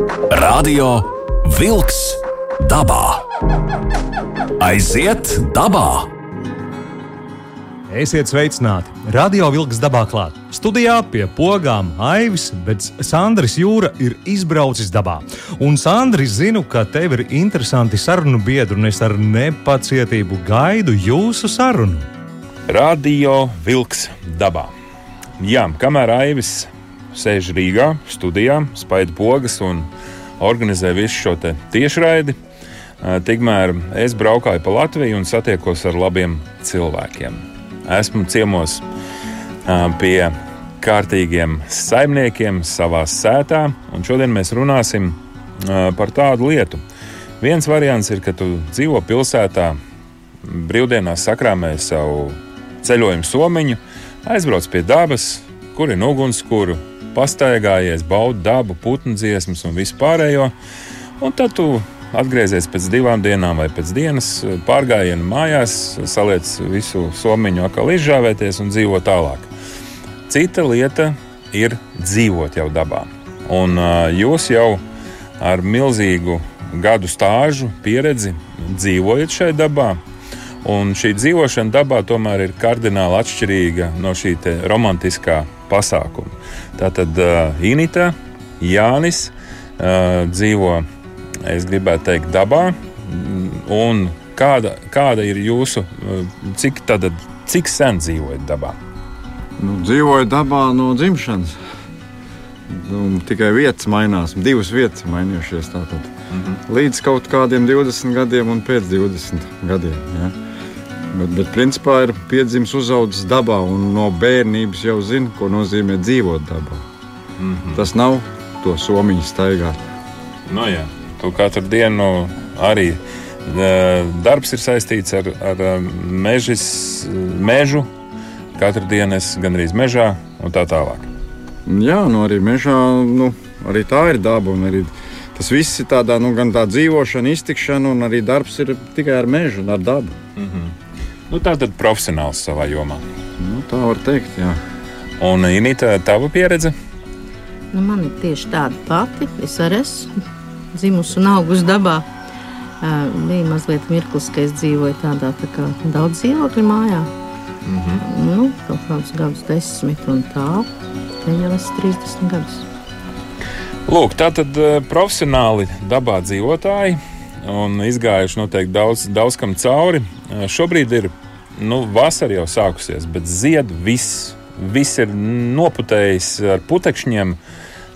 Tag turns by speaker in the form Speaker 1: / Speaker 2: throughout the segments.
Speaker 1: Radio Wolks dabā. Aiziet dabā!
Speaker 2: Esiet sveicināti! Radio Vilks dabā klāt. Studijā pie pogām Aivis, bet Sandrs Jūra ir izbraucis dabā. Un Sandris, zinu, ka tev ir interesanti sarunu biedri, un es ar nepacietību gaidu jūsu sarunu.
Speaker 3: Radio Vilks dabā. Jā, kamēr Aivis sēž Rīgā, studijā, spaida pogas un organizē visu šo tiešraidi. Tikmēr es braukāju pa Latviju un satiekos ar labiem cilvēkiem. Esmu ciemos pie kārtīgiem saimniekiem savā sētā, un šodien mēs runāsim par tādu lietu. Viens variants ir, ka tu dzīvo pilsētā, brīvdienās sakrāmē savu ceļojumu somiņu, aizbrauc pie dabas, kur ir ugunskura, pastaigājies, baudi dabu, putnu dziesmas un vispārējo. Un tad tu atgriezies pēc divām dienām vai pēc dienas pārgājienu mājās, saliec visu somiņu, atkal izžāvēties un dzīvo tālāk. Cita lieta ir dzīvot jau dabā. Un jūs jau ar milzīgu gadu stāžu, pieredzi dzīvojat šajā dabā. Un šī dzīvošana dabā tomēr ir kardināli atšķirīga no šī romantiskā pasākuma. Tātad uh, Inita, Jānis uh, dzīvo, es gribētu teikt, dabā. Un kāda, kāda ir jūsu, uh, cik, tad, cik sen dzīvojat dabā?
Speaker 4: Nu, dzīvoju dabā no dzimšanas. Nu, tikai vietas mainās, divas vietas mainījušās. Mm -hmm. Līdz kaut kādiem 20 gadiem un pēc 20 gadiem. Ja? Bet, bet principā ir piedzimis, uzaugusi dabā un no bērnības jau zina, ko nozīmē dzīvot dabā. Mm -hmm. Tas nav to somiņu staigāt.
Speaker 3: No nu jā, tu katru dienu arī darbs ir saistīts ar, ar mežis, mežu. Katru dienu es gandrīz mežā un tā tālāk.
Speaker 4: Jā, nu arī mežā, nu, arī tā ir daba. Arī tas viss ir tādā, nu, gan tā dzīvošana, iztikšana, un arī darbs ir tikai ar mežu un ar dabu. Mm -hmm.
Speaker 3: Nu, tā tad profesionāls savā jomā.
Speaker 4: Nu, tā var teikt, jā.
Speaker 3: Un Inīta, tava pieredze?
Speaker 5: Nu, man ir tieši tāda pati. Es arī esmu dzimusi un augusi dabā. Uh, bija mazliet mirklis, ka es dzīvoju tādā tā kā daudz dzīvokļu mājā. Mm -hmm. nu, kaut kādus gadus, desmit un tā. Te jau es 30 gadus.
Speaker 3: Lūk, tā tad uh, profesionāli dabā dzīvotāji un izgājuši noteikti daudz, daudz kam cauri. Šobrīd ir nu, vasara jau sākusies, bet zied viss. Viss ir noputējis ar putekšņiem,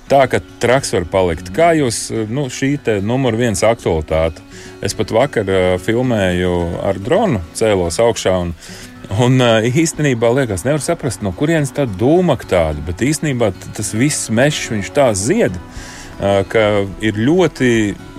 Speaker 3: tā ka traks var palikt. Kā jūs, nu, šī ir numur viens aktualitāte. Es pat vakar uh, filmēju ar dronu, cēlos augšā. Un, Un īstenībā liekas, nevar saprast, no kurienes tā dūma tāda, bet īstenībā tas viss mežs, viņš tā zied. Uh, ka ir ļoti,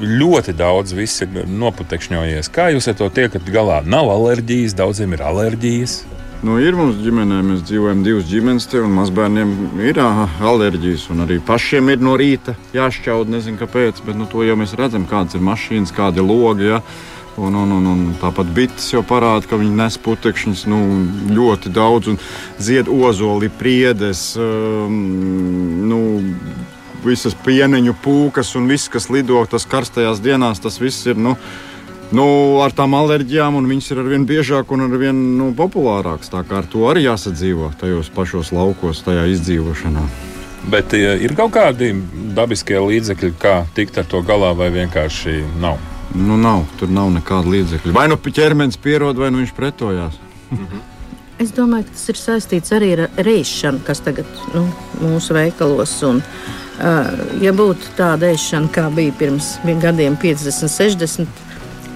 Speaker 3: ļoti daudz viss ir noputekšņojies. Kā jūs ar to tiekat galā? Nav alerģijas, daudziem ir alerģijas.
Speaker 4: Nu, ir mums ģimenē, mēs dzīvojam divas ģimenes, te, un mazbērniem ir alerģijas. Arī pašiem ir no rīta jāšķaud, nezinu kāpēc, bet nu, to jau mēs redzam, kādas ir mašīnas, kādi ir logi. Ja? Un, un, un, un tāpat bites jau parāda, ka viņi nes putekšņus nu, ļoti daudz, un zied ozoli, priedes, um, nu, visas pieneņu pūkas un viss, kas lido tas karstajās dienās, tas viss ir. Nu, Nu, ar tām alerģijām, un viņas ir ar vien biežāk un ar vien nu, populārākas. Tā kā ar to arī jāsadzīvo tajos pašos laukos, tajā izdzīvošanā.
Speaker 3: Bet ir kaut kādi dabiskie līdzekļi, kā tikt ar to galā, vai vienkārši nav?
Speaker 4: Nu, nav, tur nav nekāda līdzekļa. Vai nu ķermenis pierod, vai nu viņš pretojās. -hmm.
Speaker 5: Es domāju, ka tas ir saistīts arī ar rīšanu, kas tagad nu, mūsu veikalos. Un, uh, Ja būtu tāda ēšana, kā bija pirms gadiem, 50, 60,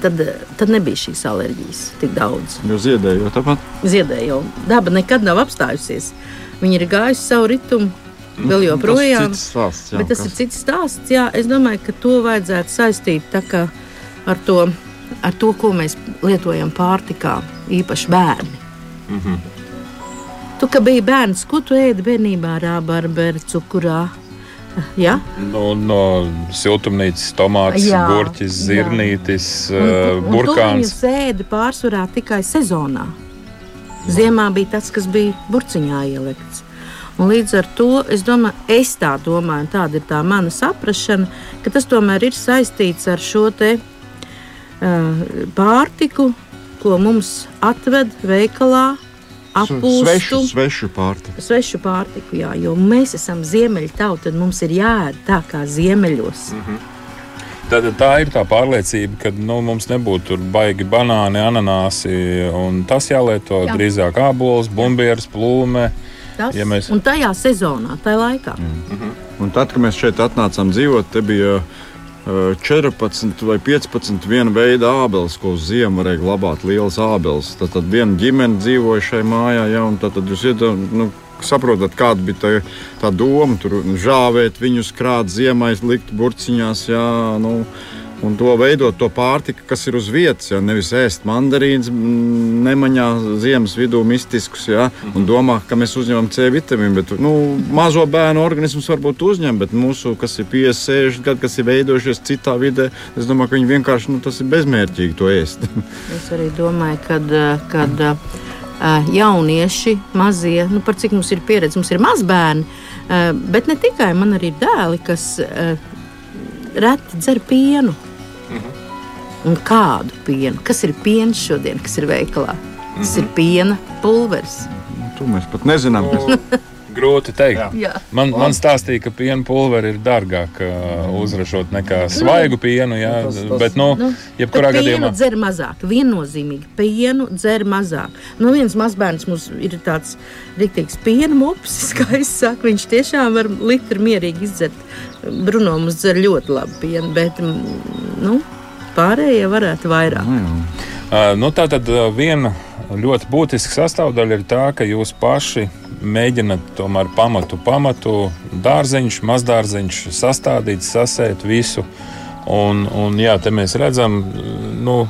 Speaker 5: tad, tad nebija šīs alerģijas tik daudz.
Speaker 4: Jo ziedējo tāpat?
Speaker 5: Ziedējo. Daba nekad nav apstājusies. Viņa ir gājusi savu ritumu. Vēl nu, joprojām.
Speaker 4: Tas, stāsts, jā,
Speaker 5: tas kas? ir cits stāsts. Jā, es domāju, ka to vajadzētu saistīt ar to, ar to, ko mēs lietojam pārtikā, īpaši bērni. Mm -hmm. Tu, biji bērns, ko tu ēdi bērnībā, rābarberi, cukurā? Ja?
Speaker 3: No, nu, no siltumnīcas, tomāts, jā, gurķis, zirnītis, uh, burkāns.
Speaker 5: Viņu sēdi pārsvarā tikai sezonā. Ziemā bija tas, kas bija burciņā ielikts. Un līdz ar to es, domāju, es tā domāju, un tāda ir tā mana saprāšana, ka tas tomēr ir saistīts ar šo te, uh, pārtiku, ko mums atved veikalā. Apūstu,
Speaker 4: Svešu, svešu pārtiku.
Speaker 5: svešu pārtiku, jā, jo mēs esam ziemeļu tauta, un mums ir jāēd tā kā ziemeļos. Mm.
Speaker 3: Tad tā ir tā pārliecība, ka nu, mums nebūtu tur baigi banāni, ananāsi. un Tas jālieto
Speaker 5: Jā.
Speaker 3: drīzāk ābols, bumbieris, plūme.
Speaker 5: Tas,
Speaker 3: Ja mēs-
Speaker 5: Un tajā sezonā, tajā laikā.
Speaker 4: Mm. Un tad, kad mēs šeit atnācām dzīvot, te bija uh, 14 vai 15 viena veida ābeles, ko uz ziemu varēja glabāt. Lielas ābeles. Tad, tad viena ģimene dzīvoja šajā mājā, ja, un tad, tad jūs iedomājaties. Nu, Saprotat, kāda bija tā, tā doma, tur žāvēt viņus, krāt ziemā, likt burciņās, jā, nu, un to veidot, to pārtiku, kas ir uz vietas. Jā, nevis ēst mandarīnas, nemaņā ziemas vidū mistiskus, jā, un domā, ka mēs uzņemam C vitamīnu. Bet, nu, mazo bērnu organismus varbūt uzņem, bet mūsu, kas ir 50, 60 gadi, kas ir veidojušies citā vidē, es domāju, ka viņi vienkārši nu, tas ir bezmērķīgi to ēst.
Speaker 5: Es arī domāju, ka jaunieši, mazie, nu, par cik mums ir pieredze, mums ir mazbērni, eh, bet ne tikai man arī ir dēli, kas eh, reti dzer pienu. Un kādu pienu? Kas ir piens šodien, kas ir veikalā? Tas ir piena pulveris.
Speaker 4: to mēs pat nezinām. Kas...
Speaker 3: Grūti teikt.
Speaker 5: Jā.
Speaker 3: Man, man stāstīja, ka piena pulveri ir dārgāk uh, uzražot nekā svaigu pienu. Jā,
Speaker 4: Tas- tas-
Speaker 3: bet, nu,
Speaker 5: Nu,
Speaker 3: jebkurā gadījumā.
Speaker 5: dzer mazāk, viennozīmīgi. Pienu dzer mazāk. Nu, viens mazbērns mums ir tāds rīktīgs piena mopsis, kā es saku. Viņš tiešām var litru mierīgi izdzert. Bruno mums dzer ļoti labu pienu, bet mm, nu, pārējie varētu vairāk.
Speaker 3: Uh, nu, tā tad uh, viena ļoti būtiska sastāvdaļa ir tā, ka jūs paši mēģināt tomēr pamatu, pamatu dārzeņš, mazdārzeņš sastādīt, sasēt visu. Un, un jā, te mēs redzam, nu,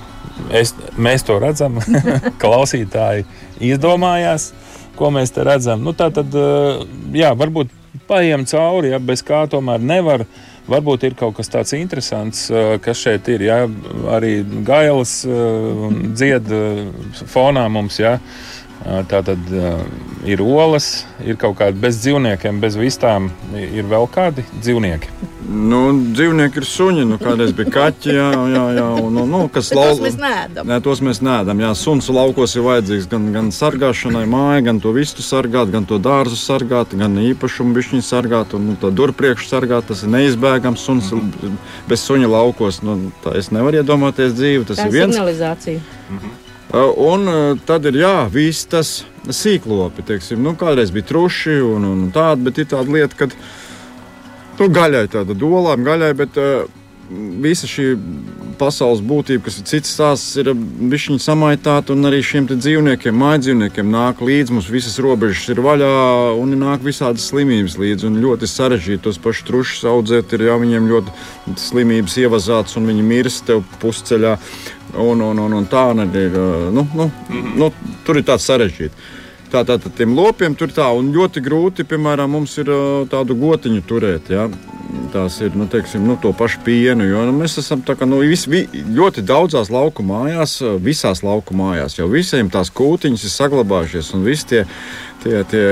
Speaker 3: es, mēs to redzam, klausītāji izdomājās, ko mēs te redzam. Nu, tā tad, uh, jā, varbūt paiem cauri, ja bez kā tomēr nevar. Varbūt ir kaut kas tāds interesants, uh, kas šeit ir. Jā, arī gailas uh, dzied uh, fonā mums. Jā. Tā tad ir olas, ir kaut kādi bez dzīvniekiem, bez vistām. Ir vēl kādi dzīvnieki.
Speaker 4: Nu, dzīvnieki ir suņi, nu, kādreiz bija kaķi, jā, jā, jā un, nu, nu, kas
Speaker 5: Bet tos
Speaker 4: lau-
Speaker 5: mēs neēdam.
Speaker 4: Nē, tos mēs neēdam. Jā, suns laukos ir vajadzīgs gan, gan sargāšanai, māja, gan to vistu sargāt, gan to dārzu sargāt, gan īpašumu bišķiņu sargāt. Un, nu, to durpriekšu sargāt, tas ir neizbēgams. Suns bez suņa laukos, nu, tā es nevaru iedomāties dzīvi. Tas
Speaker 5: Tā
Speaker 4: ir viens.
Speaker 5: signalizācija.
Speaker 4: Uh, Un uh, tad ir jā, vistas sīklopi. Teiksim, nu, kādreiz bija truši un, un tāda, bet ir tāda lieta, ka nu, gaļai tāda dolām, gaļai, bet uh, visa šī pasaules būtība, kas ir cits stāsts, ir viņa samaitāta un arī šiem dzīvniekiem, mājas dzīvniekiem nāk līdzi. Mums visas robežas ir vaļā un nāk visādas slimības līdzi. Un ļoti sarežģīti tos pašus trušus audzēt. Ir jau viņiem ļoti slimības ievazāts un viņi mirst tev pusceļā. Un, un, un, un tā arī ir. uh, Nu, nu, nu, tur ir tāds sarežģīts. Tā tad tiem lopiem tur tā, un ļoti grūti, piemēram, mums ir tādu gotiņu turēt. Ja? Tās ir nu, teiksim, nu, to pašu pienu. Jo, nu, mēs esam tā, ka, nu, vis, vi, ļoti daudzās lauku mājās, visās lauku mājās, jau visiem tās kūtiņas ir saglabājušies. Un visi tie, tie, tie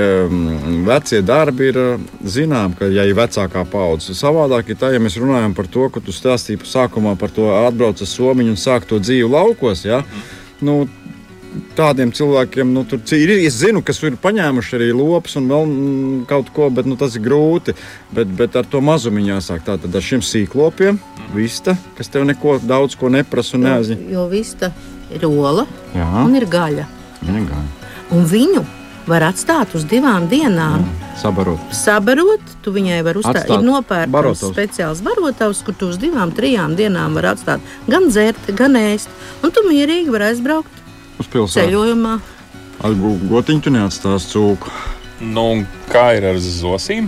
Speaker 4: vecie darbi ir zinām, ka, ja ir vecākā paudze, savādāk ir tā, ja mēs runājam par to, ko tu stāstīji sākumā par to atbrauc ar somiņu un sāk to dzīvi laukos. Ja? Nu, tādiem cilvēkiem nu, tur ir. Es zinu, kas ir paņēmuši arī lopus un vēl mm, kaut ko, bet nu, tas ir grūti. Bet, bet ar to mazumu jāsāk. Tātad ar šiem sīklopiem, vista, kas tev neko daudz ko neprasa un neaizņem.
Speaker 5: Jo, jo vista ir ola
Speaker 4: Jā,
Speaker 5: un ir gaļa.
Speaker 4: vienkārši.
Speaker 5: Un viņu var atstāt uz divām dienām.
Speaker 4: Sabarot.
Speaker 5: Sabarot, tu viņai vari uzstāt. Ir
Speaker 4: barotavs.
Speaker 5: speciāls barotavs, kur tu uz divām, trijām dienām vari atstāt gan dzert, gan ēst. Un tu mierīgi vari aizbraukt
Speaker 4: Uz pilsētu.
Speaker 5: ceļojumā.
Speaker 4: Ar gotiņu tu neatstās cūku.
Speaker 3: Nu, un kā ir ar zosīm?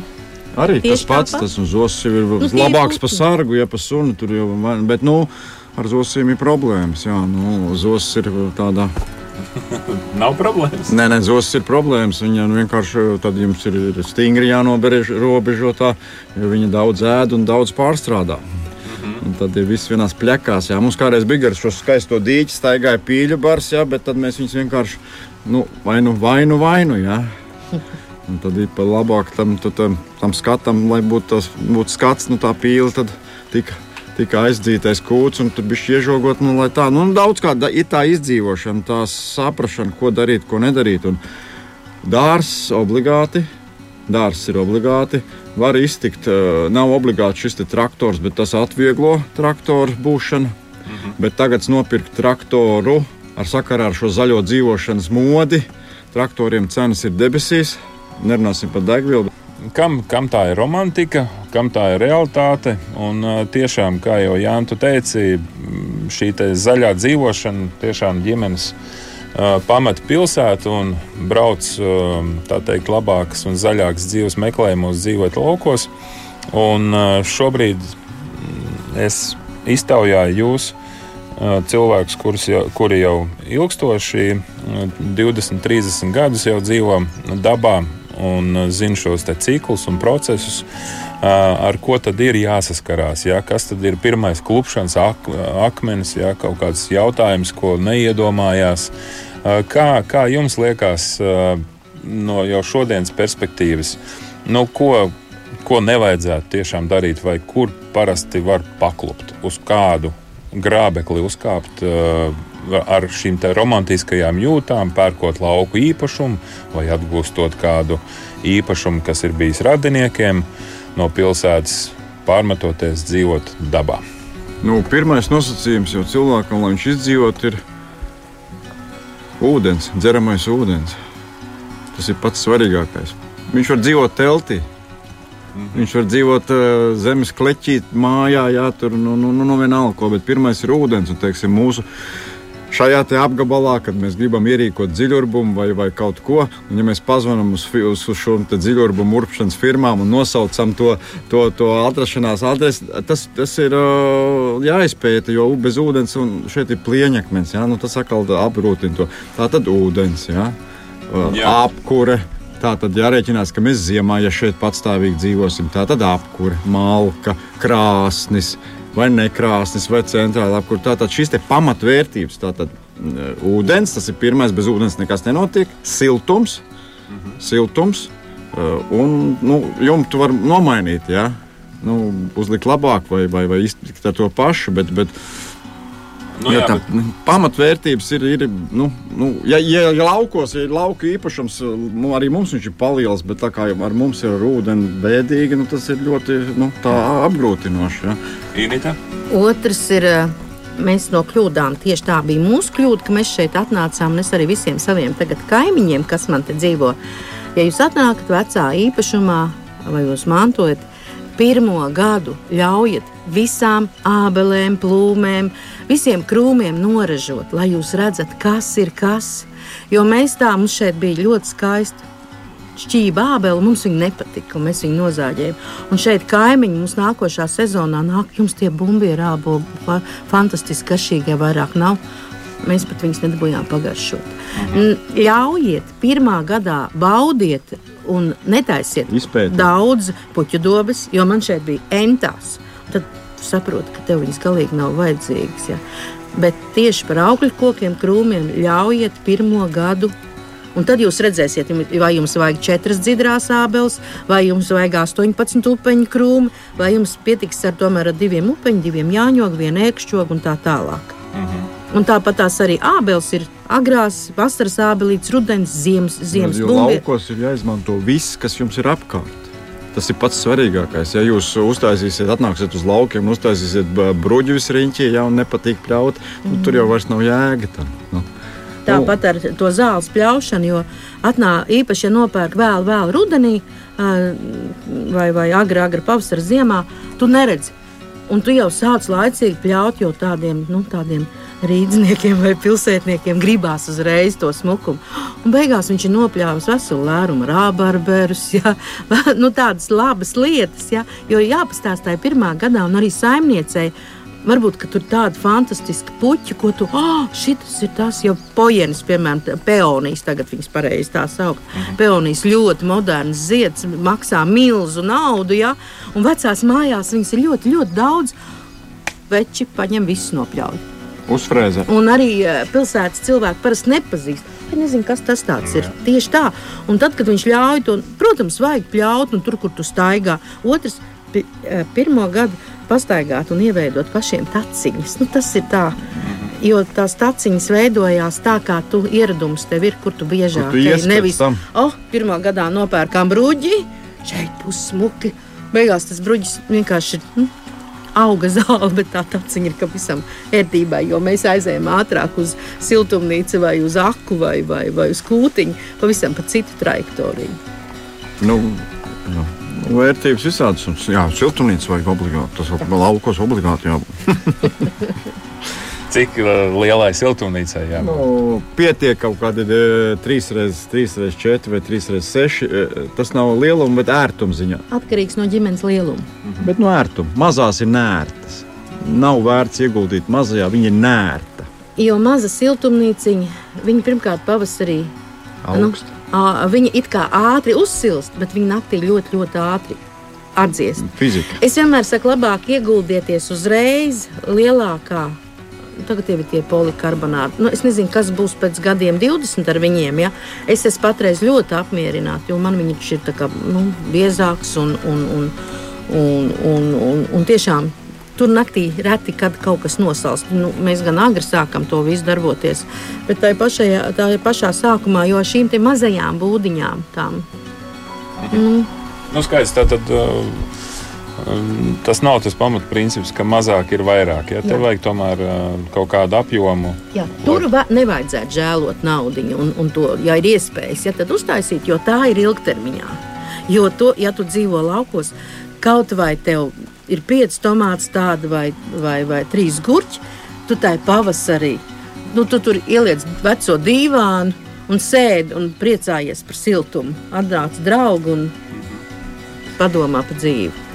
Speaker 4: Arī tas
Speaker 5: Tieši
Speaker 4: pats,
Speaker 5: tāpat.
Speaker 4: tas un zosis ir
Speaker 5: Nu, ir
Speaker 4: labāks par sargu, ja par sunu tur jau vai- Bet, nu, ar zosiem ir problēmas. Jā, nu, zosis ir tādā.
Speaker 3: Nav problēmas.
Speaker 4: Nē, nē, zosis ir problēmas. Viņa nu, vienkārši tad jums ir ir stingri jānobežo tā, jo viņa daudz ēd un daudz pārstrādā. Un tad ir viss vienās plakās. Jā. Mums kādreiz bija garš, šo skaisto dīķi, staigāja pīļu bars, jā, bet tad mēs viņus vienkārši nu, vai nu vainu, vainu. Jā. Un tad ir pa labāk tam, tam, tam skatam, lai būtu tas būtu skats, nu tā pīle tad tika, tika aizdzītais kūts un tur bija iežogot. Nu, tā, nu, daudz kā ir tā izdzīvošana, tā saprašana, ko darīt, ko nedarīt. Un dārzs obligāti, dārzs ir obligāti. Var iztikt, nav obligāti šis traktors, bet tas atvieglo traktoru būšanu. Mhm. Bet tagad nopirkt traktoru ar sakarā ar šo zaļo dzīvošanas modi. Traktoriem cenas ir debesīs, nerunāsim par degvielu.
Speaker 3: Kam, kam tā ir romantika, kam tā ir realitāte? Un tiešām, kā jau Jānis teica, šī zaļā dzīvošana tiešām ģimenes pamet pilsētu un brauc teikt, labākas un zaļākas dzīves meklējumos, dzīvot laukos. Un šobrīd es iztaujāju jūs cilvēkus, kurus, jau, kuri jau ilgstoši, 20, 30 gadus jau dzīvo dabā, un uh, zina šos ciklus un procesus, uh, ar ko tad ir jāsaskarās. Ja? Kas tad ir pirmais klupšanas ak akmenis, ja? kaut kāds jautājums, ko neiedomājās. Uh, kā, kā jums liekas no jau šodienas perspektīvas, nu, ko, ko nevajadzētu tiešām darīt, vai kur parasti var paklupt, uz kādu grābekli uzkāpt ar šīm romantiskajām jūtām, pērkot lauku īpašumu vai atgūstot kādu īpašumu, kas ir bijis radiniekiem, no pilsētas pārmetoties dzīvot dabā.
Speaker 4: Nu, pirmais nosacījums jau cilvēkam, lai viņš izdzīvot, ir ūdens, dzeramais ūdens. Tas ir pats svarīgākais. Viņš var dzīvot teltī, Viņš var dzīvot uh, zemes kleķī, mājā, jā, tur nu, nu, nu, nu vienalga ko, bet pirmais ir ūdens. Un, teiksim, mūsu šajā apgabalā, kad mēs gribam ierīkot dziļurbumu vai, vai kaut ko, un ja mēs pazvanām uz, uz, uz šo dziļurbumu urpšanas firmām un nosaucam to, to, to atrašanās adresi, tas, tas ir jāizpēta, jo bez ūdens šeit ir plieņakmens, jā, nu, tas atkal apgrūtina to. Tā tad ūdens, jā. apkure. Tā tad jārēķinās, ka mēs ziemā, ja šeit patstāvīgi dzīvosim, tā tad apkūra, malka, krāsnis, vai nekrāsnis, vai centrāla apkūra. Tātad šīs pamatvērtības, tātad ūdens, tas ir pirmais, bez ūdens nekas nenotiek, siltums, mhm. siltums un nu, jumtu var nomainīt, ja? nu, uzlikt labāk vai, vai, vai iztikt ar to pašu, bet, bet Nu, jā, jā, tā, bet... Pamatvērtības ir, ir nu, nu, ja, ja laukos ir lauka īpašums, nu, arī mums viņš ir paliels, bet tā kā ar mums ir ūdeni bēdīgi, nu, tas ir ļoti nu, apgrūtinoši. Ja.
Speaker 3: Inita?
Speaker 5: Otrs ir. Mēs no kļūdām tieši tā bija mūsu kļūda, ka mēs šeit atnācām. Es arī visiem saviem kaimiņiem, kas man te dzīvo. Ja jūs atnākat vecā īpašumā vai jūs mantojat, pirmo gadu ļaujiet visām ābelēm, plūmēm, visiem krūmiem noražot, lai jūs redzat, kas ir kas. Jo mēs tā, mums šeit bija ļoti skaisti. Šķība ābeli mums viņa nepatika, un mēs viņu nozāģējām. Un šeit kaimiņi mums nākošā sezonā nāk, jums tie bumbi ir āboli, fa fantastiski garšīgie vairāk nav. Mēs pat viņus nedabūjām pagaršot. Mhm. Ļaujiet, pirmā gadā baudiet un netaisiet
Speaker 4: Izpēti.
Speaker 5: daudz puķu dobes, jo man šeit bija entās. Tad saproti, ka tev viņas galīgi nav vajadzīgas. Ja? Bet tieši par augļu kokiem, krūmiem ļaujiet pirmo gadu. Un tad jūs redzēsiet, vai jums vajag četras dzidrās ābeles, vai jums vajag 18 upeņu krūmu, vai jums pietiks ar, tomēr, ar diviem upeņiem, diviem jāņogu, vienu ēkšķogu un tā tālāk. Mhm. Un tāpat tās arī ābeles ir agrās, vasaras ābelītes, rudens, ziemas, ziemas
Speaker 4: bumbiņas. Laukos ir jāizmanto viss, kas jums ir apkārt. Tas ir pats svarīgākais. Ja jūs uztaisīsiet, atnāksiet uz laukiem, uztaisīsiet bruģus riņķī, ja nepatīk pļaut, nu, mm. tur jau vairs nav jēga. Tā, nu.
Speaker 5: Tāpat ar to zāles pļaušanu, jo atnāk īpaši, ja nopērk vēl, vēl rudenī vai, vai agri, agri pavasarī, ziemā, tu neredzi. Un tu jau sāc laicīgi pļaut, jo tādiem, nu, tādiem rīzniekiem vai pilsētniekiem gribās uzreiz to smukumu. Un beigās viņš ir nopļāvis veselu lērumu rābarberus, ja? nu, tādas labas lietas, ja? jo jāpastāstīja pirmā gadā un arī saimniecei. Varbūt tur ir tāda fantastiska puķa, ko tu, oh, šis ir tas, jo pojenis, piemēram, peonijas, tagad viņas pareizi tā sauc. -hmm. Peonijas ļoti moderns zieds, maksā milzu naudu, ja? un vecās mājās viņas ir ļoti, ļoti daudz. Veči paņem visu nopļauju.
Speaker 4: Uzfrēzē.
Speaker 5: Un arī eh, pilsētas cilvēki parasti nepazīst. vispār nezinu, kas tas ir. Tieši tā. Un tad, kad viņš ļauj to, protams, vajag pļaut, un tur, kur tu staigā. Otrs, pi, eh, pirmo gadu pastaigāt un ieveidot pašiem taciņas. Nu, tas ir tā. Jo tās taciņas veidojās tā, kā tu ieradums tev ir, kur tu biežāk
Speaker 4: Kur tu
Speaker 5: Nevis, oh, pirmā gadā nopērkām bruģi, šeit būs smuki. Beigās tas bruģis vienkārši ir. Nu, Auga zāle, bet tā taciņa ir pavisam ērtībā, jo mēs aizējām ātrāk uz siltumnīcu, vai uz aku, vai, vai, vai uz kūtiņu, pavisam pa citu trajektoriju.
Speaker 4: Nu, nu, vērtības visādas. Un, jā, siltumnīca vajag obligāti. Tas laukos obligāti jābūt.
Speaker 3: Cik uh, lielai siltumnīcai jābūt?
Speaker 4: Nu, pietiek kaut kādi 3x4 vai 3x6. Tas nav lielums, bet ērtuma ziņā.
Speaker 5: Atkarīgs no ģimenes lieluma.
Speaker 4: Bet no ērtuma. Mazās ir nērtas. Nav vērts ieguldīt mazajā, viņa ir nērta.
Speaker 5: Jo maza siltumnīciņa, viņa pirmkārt pavasarī
Speaker 4: Augsta.
Speaker 5: ā, viņa it kā ātri uzsilst, bet viņa naktī ļoti, ļoti ātri atdziest.
Speaker 4: Fizika.
Speaker 5: Es vienmēr saku, labāk ieguldieties uzreiz lielākā. Tagad jau ir tie polikarbonāti. Nu, es nezinu, kas būs pēc gadiem, 20 ar viņiem. Ja? Es esmu patreiz ļoti apmierināta, jo man viņš ir kā, nu, biezāks un, un, un, un, un, un, un tiešām. Tur naktī reti, kad kaut kas nosalst. Nu, mēs gan agri sākam to visu darboties, bet tā ir pašā, tā ir pašā sākumā, jo šīm mazajām būdiņām, tām, nu,
Speaker 3: Nu, skaidrs, tā tad. Uh, Tas nav tas pamatprincips, ka mazāk ir vairāk. Ja? Tev vajag tomēr uh, kaut kādu apjomu.
Speaker 5: Jā, tur va, nevajadzētu žēlot naudu, un, un to, ja ir iespējas, ja, tad uztaisīt, jo tā ir ilgtermiņā. Jo, to, ja tu dzīvo laukos, kaut vai tev ir pieci tomāti tādi vai, vai, vai trīs gurķi, tu tai pavasarī, nu, tu tur ieliec veco dīvānu un sēdi un priecājies par siltumu. Atnāc draugu un padomā par dzīvi.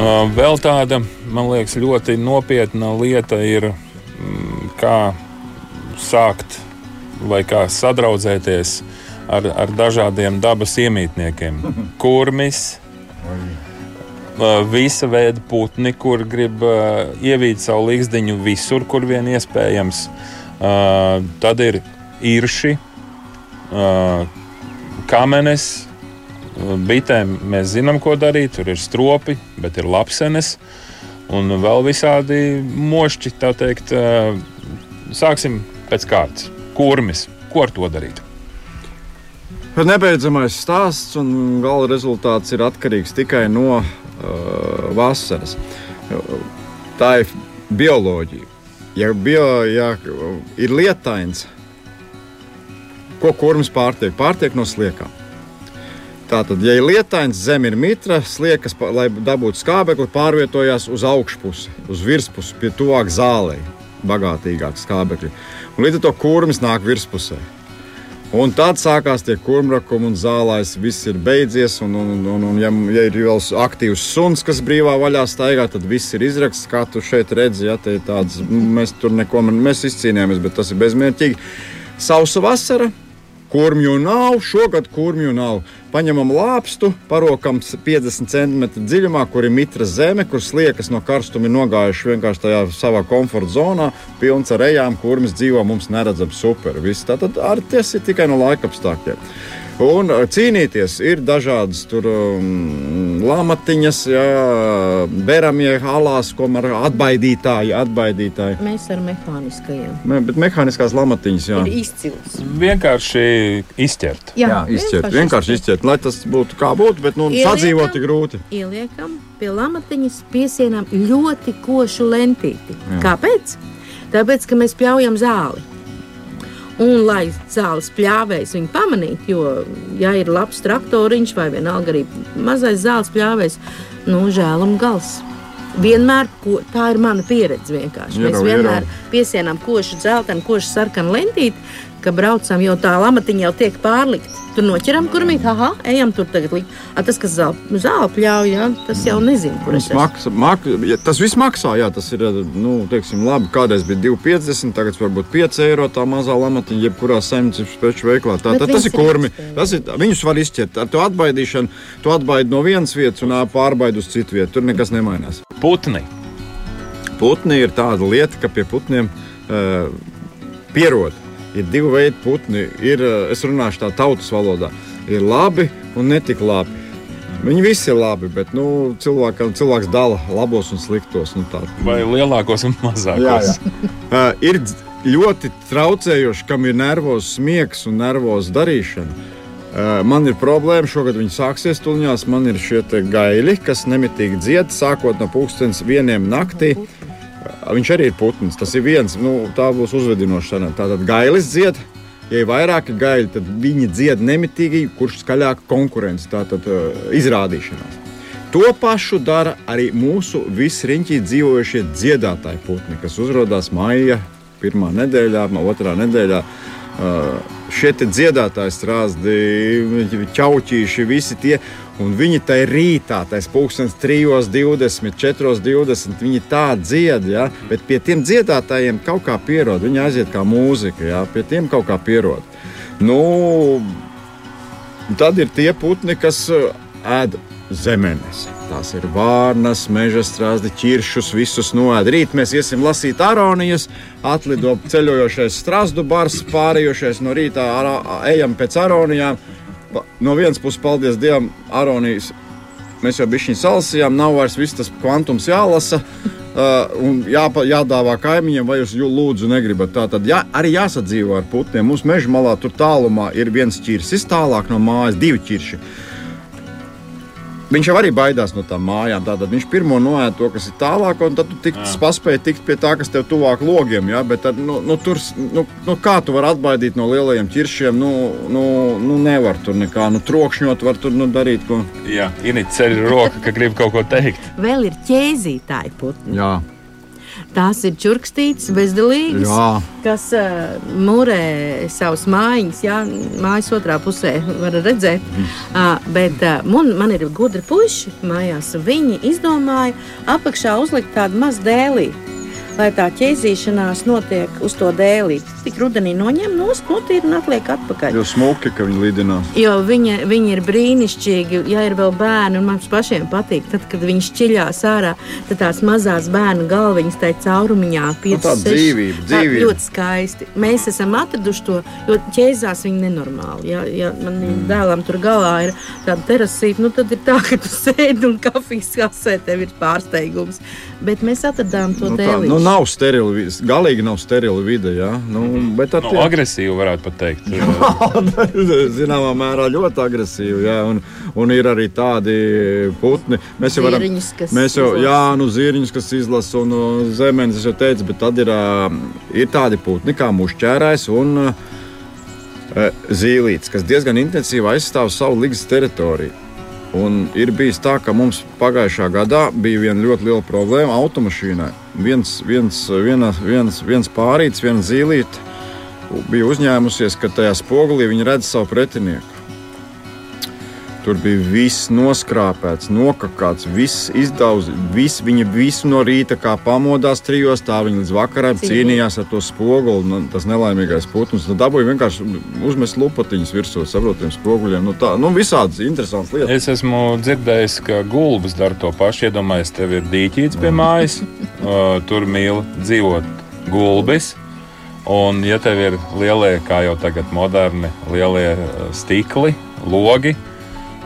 Speaker 3: Uh, Vēl tāda, man liekas, ļoti nopietna lieta ir, mm, kā sākt vai kā sadraudzēties ar, ar dažādiem dabas iemītniekiem. Kurmis, uh, visa veida putni, kur grib uh, ievīt savu līgzdiņu visur, kur vien iespējams. Tad ir irši, uh, kamenes, Bitēm mēs zinām, ko darīt. Tur ir stropi, bet ir lapsenes un vēl visādi mošķi. teikt. Sāksim pēc kārtas. Kurmis, ko ar to darīt?
Speaker 4: Nebeidzamais stāsts un gala rezultāts ir atkarīgs tikai no uh, vasaras. Tā ir bioloģija. Ja, bio, ja ir lietains, ko kurmis pārtiek? Pārtiek no sliekām. Tātad, ja ir lietains, zem ir mitra, sliekas, lai dabūtu skābekli, pārvietojās uz augšpusi, uz virspusi, pie tuvāk zālei, bagātīgāk skābekļi. Un līdz ar to kurmis nāk virspusē. Un tad sākās tie kurmrakumi un zālājs. Viss ir beidzies. Un, un, un, un ja, ja ir vēl aktīvs suns, kas brīvā vaļā staigā, tad viss ir izraksts. Kā tu šeit redzi, ja tāds, mēs tur neko mēs izcīnījāmies, bet tas ir bezmērķīgi. Sausa vasara. Kurmju nav, šogad kurmju nav. Paņemam lāpstu, parokam 50 cm dziļumā, kur ir mitra zeme, kur sliekas no karstuma ir nogājuši vienkārši tajā savā komforta zonā, pilns ar ejām, kurmis dzīvo mums neredzams super. Viss tātad ar tas ir tikai no laika apstākļiem. Un uh, cīnīties ir dažādas tur um, lamatiņas, jā, beramie halās, ko ar atbaidītāji, atbaidītāji.
Speaker 5: Mēs ar mehāniskajiem.
Speaker 4: Me, bet mehāniskās lamatiņas, jā.
Speaker 5: Ir izcils.
Speaker 3: Vienkārši izķert.
Speaker 4: Jā, izķert, vienkārši izķert, lai tas būtu kā būtu, bet nu,
Speaker 5: Ieliekam.
Speaker 4: sadzīvot ir grūti.
Speaker 5: Ieliekam pie lamatiņas, piesienām ļoti košu lentīti.
Speaker 4: Jā.
Speaker 5: Kāpēc? Tāpēc, ka mēs pļaujam zāli. Un, lai zāles pļāvējs viņu pamanītu, jo, ja ir labs traktoriņš vai vienalga arī mazais zāles pļāvējs, nu, žēlam gals. Vienmēr, ko, tā ir mana pieredze vienkārši. Mēs vienmēr piesienām košu dzeltenu, košu sarkanu lentīti, ka braucam, jo tā lamatiņa jau tiek pārlikta. Tur noķeram kurmīt, ah, ejam tur tagad. Likt. A, tas, kas zāle, zāle pļauj, jā, tas jau nezinu, kur es
Speaker 4: Tas,
Speaker 5: esmu.
Speaker 4: mak, ja, tas viss maksā, jā, tas ir nu, teiksim, labi. Kādreiz bija 2,50, tagad varbūt 5 eiro tā mazā lamatiņa, jebkurā saimniecības preču veiklā. Tā, tā, tas
Speaker 5: viņas
Speaker 4: ir kurmi. Tas ir, viņus var izķert. Ar to atbaidīšanu, tu atbaidi no vienas vietas un pārbaidi uz citu vietu. Tur nekas nemainās.
Speaker 3: Putni.
Speaker 4: Putni ir tāda lieta, ka pie putniem uh, pierod. Ir divi veidi putni. Ir, eh, es runāšu tā tautas valodā. Ir labi un netik labi. Viņi visi ir labi, bet nu, cilvēkam, cilvēks dala labos un sliktos. Nu, tā.
Speaker 3: Vai lielākos un mazākos?
Speaker 4: Jā, jā. Uh, ir ļoti traucējoši, kam ir nervozs smiegs un nervozs darīšana. Uh, man ir problēma, šogad viņi sāksies tuļņās. Man ir šie gaili, kas nemitīgi dzied, sākot no pulkstenes vieniem naktī. Uh, viņš arī ir putns. Tas ir viens, nu, tā būs uzvedinoša. Tātad gailis dzied, Ja ir vairāki gaļi, tad viņi dzied nemitīgi, kurš skaļāk konkurence, tātad izrādīšanās. To pašu dara arī mūsu visriņķī dzīvojušie dziedātāji putni, kas uzrādās maija pirmā nedēļā, otrā nedēļā. Šie dziedātāji strāzdi, ķauķīši, visi tie. Un viņi tajā rītā, tas pūkstens 3.20, 4.20, viņi tā dzied, ja? bet pie tiem dziedātājiem kaut kā pierod. Viņi aiziet kā mūzika, ja? pie tiem kaut kā pierod. Nu, tad ir tie putni, kas uh, ēd zemenes. Tās ir vārnas, meža strāzdi, ķiršus, visus noēd. Rīt mēs iesim lasīt aronijas, atlido ceļojošais strāzdu bars, pārējošais no rīta ejam pēc aronijām. No vienas puses, paldies Dievam, aronijas. Mēs jau bijām salasījām, nav vairs viss tas kvantums jālasa. Uh, un jā, jādāvā kaimiņiem, vai jūs lūdzu negribat. Tā tad jā, arī jāsadzīvo ar putniem. Mums meža malā tur tālumā ir viens ķirsis, tālāk no mājas divi ķirši. Viņš jau arī baidās no tām mājām. Tātad viņš pirmo noēda to, kas ir tālāk, un tad tu tik, paspēji tikt pie tā, kas tev tuvāk logiem. Ja? Bet tad, nu, nu, tur, nu, nu, kā tu vari atbaidīt no lielajiem ķiršiem? Nu, nu, nu nevar tur nekā. Nu, trokšņot var tur nu, darīt ko.
Speaker 3: Jā, Inīte ceļ roka, ka grib kaut ko teikt.
Speaker 5: Vēl ir ķēzītāji putni.
Speaker 4: Jā.
Speaker 5: Tās ir čurkstītas, bezdelīgas,
Speaker 4: Jā.
Speaker 5: kas uh, mūrē savus mājiņas, jā, mājas otrā pusē var redzēt. Uh, bet uh, man, man ir gudri puiši mājās. Viņi izdomāja apakšā uzlikt tādu mazu dēlīti lai tā ķēzīšanās notiek uz to dēlī. Tik rudenī noņem nost, notīra un atliek atpakaļ.
Speaker 4: Jo smuki, ka viņi lidinās.
Speaker 5: Jo viņi, viņi ir brīnišķīgi, ja ir vēl bērni, un mums pašiem patīk, tad, kad viņi šķiļās ārā, tad tās mazās bērnu galviņas tajā caurumiņā
Speaker 4: piecas. Nu, tā dzīvība, dzīvība.
Speaker 5: Tā ļoti skaisti. Mēs esam atraduši to, jo ķēzās viņi nenormāli. Ja, ja man mm. dēlam tur galā ir tāda terasīta, nu tad ir tā, ka tu sēdi un kafijas kasē tev ir pārsteigums. Bet mēs atradām to
Speaker 4: nu,
Speaker 5: dēlī.
Speaker 4: Nu, nav sterili, galīgi nav sterili vide. Ja? Nu, bet
Speaker 3: ar, nu, agresīvi varētu pat teikt.
Speaker 4: Zināmā mērā ļoti agresīvi. Ja? Un, un ir arī tādi putni. Mēs jau varam,
Speaker 5: zirņus, kas
Speaker 4: mēs jau,
Speaker 5: izlasa.
Speaker 4: jā, nu, zirņus, kas izlasa un uh, zemenes, es jau teicu, bet tad ir, uh, ir tādi putni kā mušķērājs un uh, zīlītis, kas diezgan intensīvi aizstāv savu līgas teritoriju. Un ir bijis tā, ka mums pagājušā gadā bija viena ļoti liela problēma automašīnai. Viens, viens, viena, viens, viens pārītis, viena zīlīte bija uzņēmusies, ka tajā spogulī viņi redz savu pretinieku. Tur bija viss noskrāpēts, nokakāts, viss izdaudzis. Vis, viņa visu no rīta kā pamodās trijos, tā viņa līdz vakaram cīnījās ar to spoguli. Nu, tas nelaimīgais putns. Nu, dabūja vienkārši uzmest lupatiņas virsū saprotiem spoguļiem. Nu, tā, nu, visādas interesantas lietas.
Speaker 3: Es esmu dzirdējis, ka gulbis dara to pašu. Iedomājieties, tev ir dīķīts pie mājas, uh, tur mīl dzīvot gulbis. Un, ja tev ir lielie, kā jau tagad moderni, lielie stikli, logi,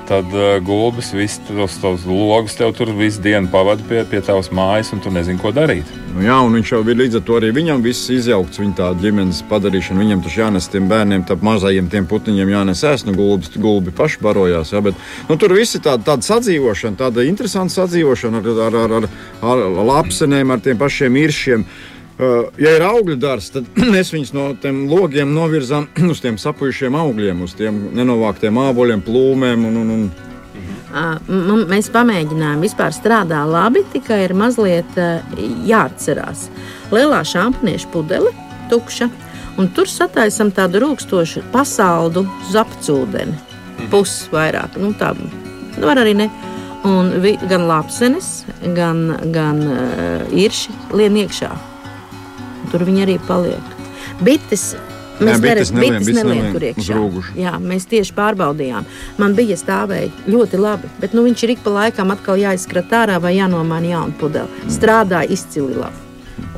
Speaker 3: tad uh, gulbis visus tos, tos logus tev tur visu dienu pavadīja pie, pie tavas mājas, un tu nezini, ko darīt.
Speaker 4: Nu, jā, un viņš jau bija līdz ar to arī viņam viss izjaukts, viņa tā ģimenes padarīšana. Viņam tas jānes tiem bērniem, tām mazajiem tiem putniņiem jānes ēst, nu gulbis, gulbi paši barojās. Jā, bet, nu, tur viss ir tāda, tāda sadzīvošana, tāda interesanta sadzīvošana ar, ar, ar, ar, ar lapsenēm, ar tiem pašiem iršiem. Uh, ja ir augļu dārsts, tad mēs viņus no tiem logiem novirzām uz tiem sapujušiem augļiem, uz tiem nenovāktiem āboliem, plūmēm. Un, un, un.
Speaker 5: Uh, mēs pamēģinājām, vispār strādā labi, tikai ir mazliet uh, jāatcerās. Lielā šāpnieša pudele, tukša, un tur sataisām tādu rūkstošu pasaldu zapcūdeni. Pusi vairāk, nu tā nu, var arī ne. Un vi, gan lapsenes, gan, gan uh, irši lien iekšā. Tur viņi arī paliek. Bites Mēs
Speaker 4: nelien
Speaker 5: tur iekšā. Jā, mēs tieši pārbaudījām. Man bija stāvēja ļoti labi, bet nu, viņš ir ik pa laikam atkal jāizskrat ārā vai jānomaina jauna pudele. Strādāja izcili labi.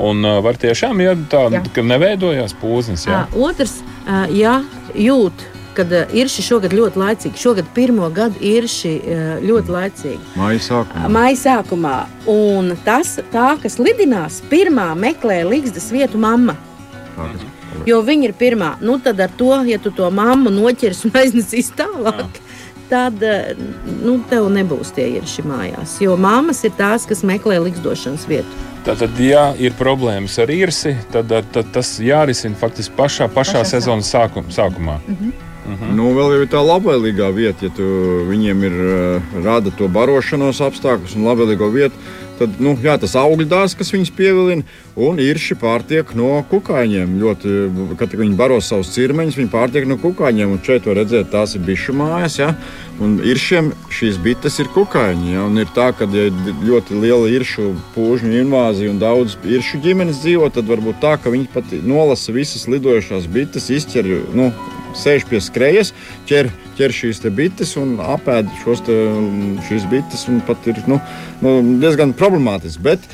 Speaker 3: Un uh, var tiešām, ja tā
Speaker 5: Jā.
Speaker 3: ka neveidojās pūznis, jā.
Speaker 5: Ā, Otrs, ā, ja jūt, kad ā, irši šogad ļoti laicīgi, šogad pirmo gadu irši ā, ļoti laicīgi.
Speaker 4: Māja sākumā.
Speaker 5: Maija sākumā, un tas, tā, kas lidinās, pirmā meklē līgstas vietu mamma.
Speaker 4: Tā, kas-
Speaker 5: Jo viņa ir pirmā. Nu, tad ar to, ja tu to mammu noķers un aiznesīs tālāk, tad ā, nu, tev nebūs tie irši mājās. Jo mammas ir tās, kas meklē līgsdošanas vietu.
Speaker 3: Tātad, ja ir problēmas ar īrsi, tad, tad tas jārisina faktiski pašā, pašā
Speaker 5: Pašā
Speaker 3: sezonas sākum, sākumā.
Speaker 4: Nu, vēl ir tā labvēlīgā vieta, ja tu viņiem ir uh, rada to barošanos apstākļus un labvēlīgo vietu. Tad, nu, jā, tas augļu dārsts, kas viņus pievilina, un īrši pārtiek no kukaiņiem. Ļoti, kad viņi baro savus cirmeņus, viņi pārtiek no kukaiņiem. Un šeit var redzēt, tās ir bišu mājas. Ja? Un iršiem šīs bites ir kukaiņi. Ja? Un ir tā, ka ja ir ļoti liela iršu pūžņu invāzija un daudz iršu ģimenes dzīvo, tad varbūt tā, ka viņi pat nolasa visas lidojošās bites, izķer. Nu, sēž pie skrejas, ķer, ķer šīs te bites un apēd te, šīs bites. pat Ir nu, nu, diezgan problemātiski. Bet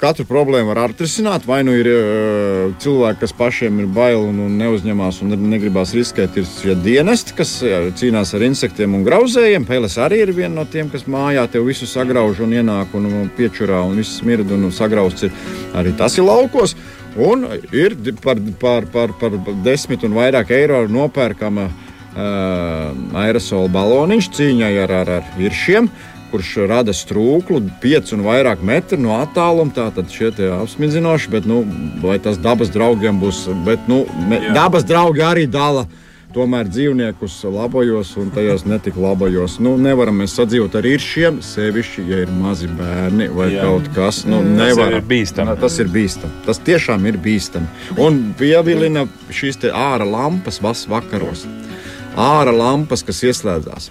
Speaker 4: katru problēmu var atrisināt. Vai nu ir uh, cilvēki, kas pašiem ir bail un, un neuzņemās un negribās riskēt, ir šie dienesti, kas jā, cīnās ar insektiem un grauzējiem. Pēles arī ir viena no tiem, kas mājā tev visu sagrauž un ienāk un, un piečurā un viss smirda un sagrausts. Ir. Arī tas ir laukos. Un ir par, par, par, par desmit un vairāk eiro nopērkama uh, aerosola baloniņš cīņai ar, ar, ar viršiem. Kurš rada strūklu 5 un vairāk metru no attāluma. Tātad šie tie apsmidzinoši, bet nu, vai tas dabas draugiem būs. Bet, nu, me, dabas draugi arī dala tomēr dzīvniekus labajos un tajos netik labajos. Nu, nevaram mēs sadzīvot ar īršiem, sevišķi, ja ir mazi bērni vai
Speaker 3: Jā.
Speaker 4: Kaut kas. Nu,
Speaker 3: Tas
Speaker 4: nevaram.
Speaker 3: ir bīstami.
Speaker 4: Na, Tas ir bīstami. Tas tiešām ir bīstami. Un pievilina šīs ārā lampas vas vakaros. Ārā lampas, kas ieslēdzās.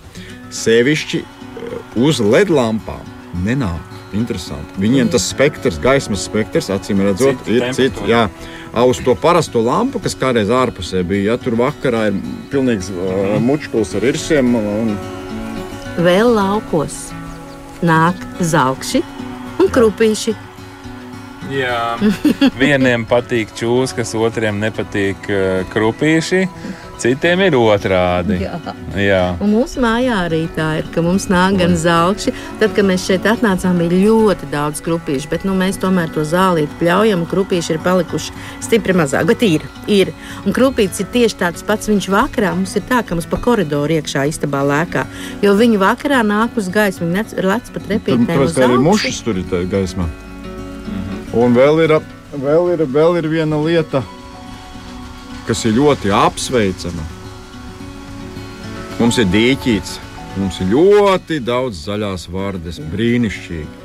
Speaker 4: Sevišķi eh, uz LED lampām nenāk. Interesanti. Viņiem tas spektrs, gaismas spektrs, acīm redzot,
Speaker 3: Cita
Speaker 4: ir cits. Uz to parasto lampu, kas kādreiz ārpusē bija. Ja, tur vakarā ir pilnīgs uh, mučkulis ar irsiem. Un,
Speaker 5: Vēl laukos nāk zelkši un krupīši.
Speaker 3: Jā, vieniem patīk čūskas, otriem nepatīk uh, krupīši, citiem ir otrādi.
Speaker 5: Jā.
Speaker 3: Jā.
Speaker 5: Un mūsu mājā arī tā ir, ka mums nāk gan zelkši. Tad, kad mēs šeit atnācām, bija ļoti daudz krupīšu, bet nu, mēs tomēr to zālīti pļaujam. Krupīši ir palikuši stipri mazāk, bet ir. ir. Un krupītis ir tieši tāds pats. Viņš vakarā mums ir tā, ka mums pa koridoru iekšā istabā lēkā. Jo viņi vakarā nāk uz gaismu, viņi lec pa
Speaker 4: tur,
Speaker 5: trepītēm. uz
Speaker 4: ka arī mušas tur ir gaismā. Un vēl ir, vēl, ir, vēl ir viena lieta, kas ir ļoti apsveicama. Mums ir dīķīts, mums ir ļoti daudz zaļās vārdas, brīnišķīgi.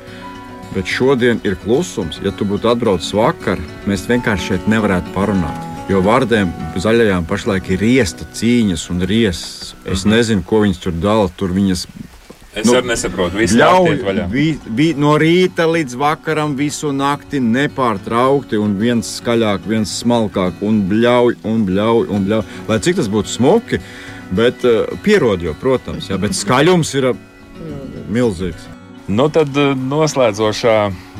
Speaker 4: Bet šodien ir klusums. Ja tu būtu atbraucis vakar, mēs vienkārši šeit nevarētu parunāt. Jo vārdiem zaļajām pašlaik ir riesta cīņas un riesas. Es nezinu, ko viņas tur dala. Tur viņas
Speaker 3: Es
Speaker 4: Nu,
Speaker 3: arī nesaprotu, visu
Speaker 4: Ļauj, vi, vi, no rīta līdz vakaram visu nakti nepārtraukti, un viens skaļāk, viens smalkāk, un bļauj, un bļauj, un bļauj. Lai cik tas būtu smuki, bet uh, pierod jau, protams, jā, bet skaļums ir uh, milzīgs.
Speaker 3: Nu, tad eh, noslēdzošā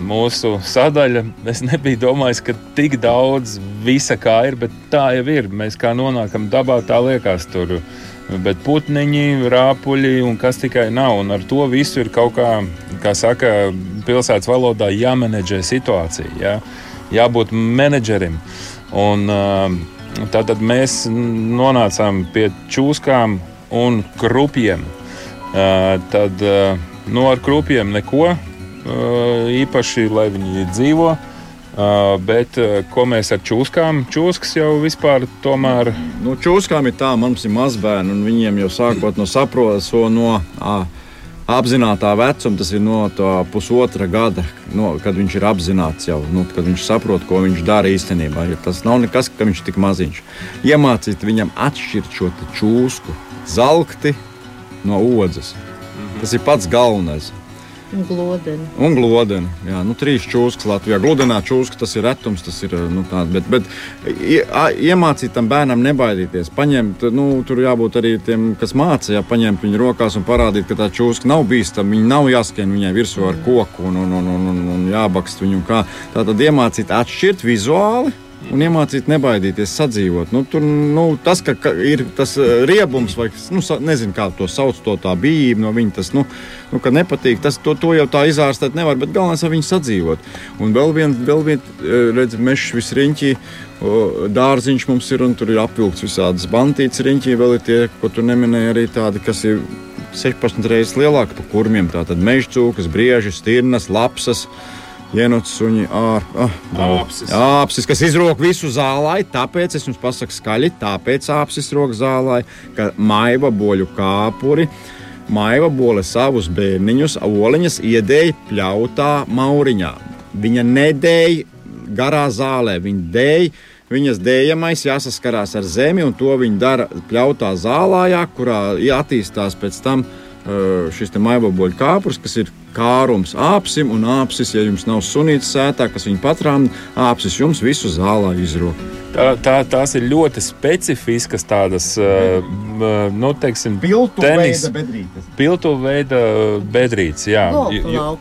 Speaker 3: mūsu sadaļa. Es nebiju domājis, ka tik daudz visa kā ir, bet tā jau ir. Mēs kā nonākam dabā, tā liekas tur. Bet putniņi, rāpuļi un kas tikai nav. Un ar to visu ir kaut kā, kā saka, pilsētas valodā jāmenedžē situācija. Jā. Jābūt menedžerim. Un, tātad mēs nonācām pie čūskām un krupjiem. Tad nu, ar krupjiem neko īpaši, lai viņi dzīvo. Uh, bet uh, ko mēs ar čūskām? Čūskas jau vispār tomēr.
Speaker 4: Nu, čūskām ir tā, mums ir mazbērni, un viņiem jau sākot no saproto, no ā, apzināta vecuma, tas ir no pusotra gada, no, kad viņš ir apzināts jau, nu, kad viņš saprot, ko viņš dara īstenībā. Jo tas nav nekas, ka viņš ir tik maziņš. Iemācīt viņam atšķirt šo čūsku, zelkti no odzes. Tas ir pats galvenais.
Speaker 5: Un glodeni.
Speaker 4: Un glodeni. Jā, nu, trīs čūskas Latvijā. Gludenā čūska tas ir retums, tas ir nu, tāds. Bet, bet iemācīt tam bērnam nebaidīties. Paņemt, nu, tur jābūt arī tiem, kas māca, jā, paņemt viņu rokās un parādīt, ka tā čūska nav bīstama. Viņa nav jāskrien viņai virsū ar koku un, un, un, un, un jābakst viņu. Kā. Tā tad iemācīt atšķirt vizuāli. Un iemācīt nebaidīties, sadzīvot. Nu, tur nu, tas, ka, ir tas eh, riebums, vai nu, nezinu, kā to sauc, to tā bijība no viņa, tas nu, nu, nepatīk. Tas, to, to jau tā izārstēt nevar, bet galvenais ir viņu sadzīvot. Un vēl viens, vēl viens redzams, mežs visriņķī. Dārziņš mums ir un tur ir apvilkts visādas bantītas riņķī. Vēl ir tie, ko tu neminēji, arī tādi, kas ir 16 reizes lielāki par kurmiem. Tātad meža cūkas, brieži, stirnas, lapsas. Ienots suņi, ār, ah,
Speaker 3: Āpsis.
Speaker 4: kas izrok visu zālē. Tāpēc es jums pasaku skaļi, tāpēc āpsis rok zālē, ka maiva boļu kāpuri. Maiva bole savus bērniņus, oliņas iedēja pļautā mauriņā. Viņa nedēja garā zālē, viņa dēja. Viņas dējamais jāsaskarās ar zemi, un to viņa dara pļautā zālājā, kurā attīstās pēc tam šis maivaboļu kāpurs, kas ir kārums āpsim, un āpsis, ja jums nav sunīts sētā, kas viņu patrām, āpsis jums visu zālā izrok.
Speaker 3: Tā, tā, tās ir ļoti specifiskas tādas, nu, teiksim, tenis,
Speaker 4: bedrītes.
Speaker 3: piltu veida bedrītes. Jā, jo,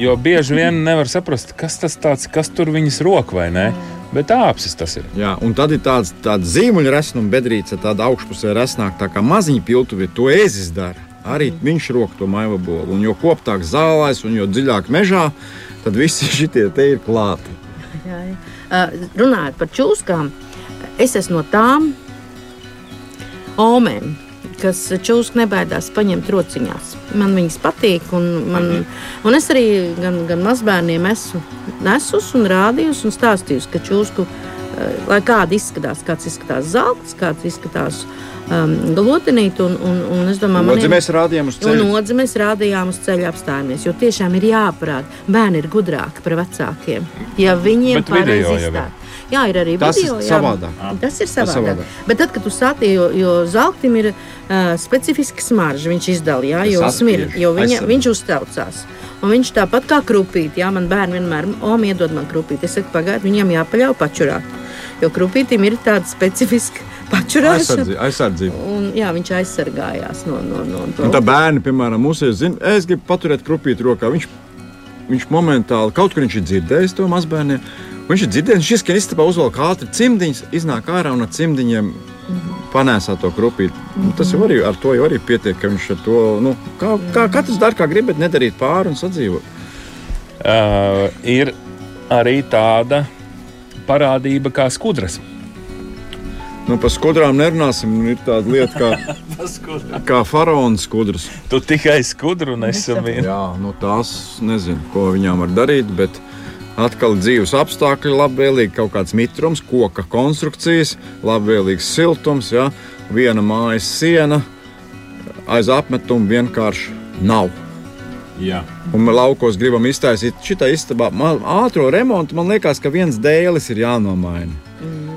Speaker 3: jo bieži vien nevar saprast, kas tas tāds, kas tur viņas rok vai ne. Bet āpsis tas ir.
Speaker 4: Jā, un tad ir tāds, tāds zīmuļu resnums, bedrīte, tāda augšpusē resnāk, tā kā maziņa piltuve, to ezis dara. Arī viņš rok to maiva bolu. Un jo koptāk zālēs un jo dziļāk mežā, tad visi šie te ir klāti.
Speaker 5: Jā, jā. Uh, runājot par čūskām, es esmu no tām omēm, kas čūsku nebaidās paņemt rociņās. Man viņas patīk, un, man, un es arī gan, gan mazbērniem esmu nesus un rādījusi un stāstījusi, ka čūsku, lai kāda izskatās, kāds izskatās zelts, kāds izskatās um, glotenīt, un, un, un es domāju,
Speaker 4: Lūdzu,
Speaker 5: maniem-
Speaker 4: mēs rādījām uz ceļa.
Speaker 5: otrs mēs rādījām uz ceļa apstājamies, jo tiešām ir jāparāda. Bērni ir gudrāki par vecākiem. Ja viņiem pareizi
Speaker 3: jau ir.
Speaker 5: izstāst. Jā, ir arī
Speaker 4: Tas ir
Speaker 5: video. jā.
Speaker 4: savādāk.
Speaker 5: Tas ir savādāk.
Speaker 4: savādāk.
Speaker 5: Bet tad, kad tu sāti, jo, jo zeltim ir uh, specifiska smarža, viņš izdala, jā, jo,
Speaker 4: Tas
Speaker 5: smir, jo viņa,
Speaker 4: aizsargā.
Speaker 5: viņš uztraucās. Un viņš tāpat kā krupīt, jā, man bērni vienmēr, om, iedod man krupīt. Es saku, pagaidi, viņam jāpaļauj pačurāt. Jo krupītim ir tāda specifiska pačurāšana.
Speaker 4: Aizsardzība.
Speaker 5: Un, jā, viņš aizsargājās no, no, no to.
Speaker 4: Un tā bērni, piemēram, mūsu zina, es gribu paturēt krupīti rokā. Viņš, viņš momentāli kaut kur viņš ir dzirdējis to mazbērniem. Viņš ir dzirdējis, viņš izskan istabā, uzvelk ātri cimdiņus, iznāk ārā un ar cimdiņiem panēsā to krupīti. Nu, tas jau arī ar to jau arī pietiek, ka viņš ar to, nu, kā, kā katrs dara, kā grib, bet nedarīt pāri un sadzīvot.
Speaker 3: Uh, ir arī tāda parādība kā skudras.
Speaker 4: Nu, par skudrām nerunāsim. Ir tāda lieta kā, kā faraona skudras.
Speaker 3: Tu tikai skudru nesami.
Speaker 4: Jā, nu, tās nezinu, ko viņām var darīt. Bet atkal dzīves apstākļi, labvēlīgi kaut kāds mitrums, koka konstrukcijas, labvēlīgs siltums, ja? viena mājas siena, aiz apmetuma vienkārši nav.
Speaker 3: Jā.
Speaker 4: Un mēs laukos gribam iztaisīt šitā istabā man, ātrā remontu. Man liekas, ka viens dēlis ir jānomaina.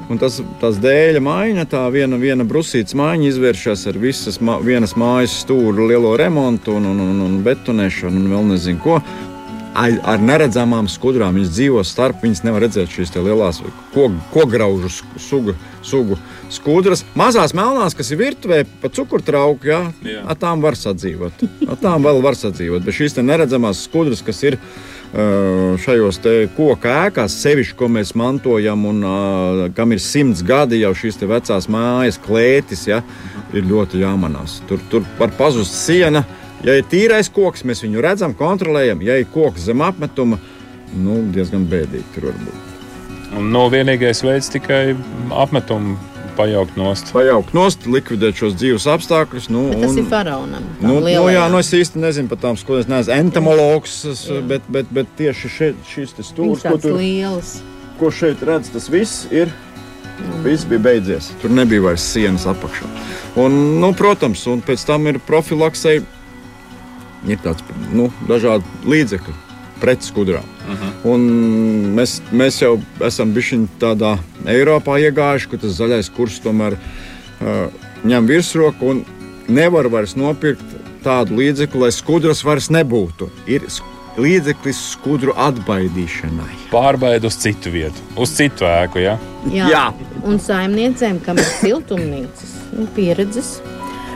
Speaker 4: Un tas, tas dēļa maiņa, tā viena, viena brusītas maiņa izvēršas ar visas ma vienas mājas stūra lielo remontu un, un, un, un betonēšanu un vēl nezinu ko. Ai- Ar neredzamām skudrām viņas dzīvo starp, viņas nevar redzēt šīs lielās kograužu sugu, sugu skudras. Mazās melnās, kas ir virtuvē, pa cukurtrauku, jā,
Speaker 3: Jā.
Speaker 4: ar tām var sadzīvot. Ar tām vēl var sadzīvot, bet šīs neredzamās skudras, kas ir šajos koku ēkās, sevišķi, ko mēs mantojam, un uh, kam ir simts gadi jau šīs vecās mājas klētis, ja, ir ļoti jāmanās. Tur, tur var pazust siena. Ja ir tīrais koks, mēs viņu redzam, kontrolējam. Ja ir koks zem apmetuma, nu, diezgan bēdīgi tur var būt.
Speaker 3: Un no vienīgais veids tikai apmetumu pajaukt nost.
Speaker 4: Pajaukt nost, likvidēt šos dzīves apstākļus. Nu,
Speaker 5: Bet tas
Speaker 4: un-
Speaker 5: ir faraonam.
Speaker 4: Nu, nu, jā, nu es īsti nezinu par tām skolām. Es neesmu entomologs, es, bet, bet, bet tieši šeit, šis stūris, ko, tur,
Speaker 5: liels.
Speaker 4: ko šeit redz, tas viss ir. Viss bija beidzies. Tur nebija vairs sienas apakšā. Un, nu, protams, un pēc tam ir profilaksei. Ir tāds nu, dažādi līdzekļi pret skudrām. Uh -huh. Un mēs, mēs jau esam bijuši tādā Eiropā iegājuši, ka tas zaļais kurs tomēr uh, ņem virsroku un nevar vairs nopirkt tādu līdzekli, lai skudras vairs nebūtu. Ir līdzeklis skudru atbaidīšanai.
Speaker 3: Pārbaidi uz citu vietu, uz citu ēku. Ja?
Speaker 5: Jā.
Speaker 4: Jā.
Speaker 5: Un saimniecēm, kam ir siltumnīcas, nu, pieredzes.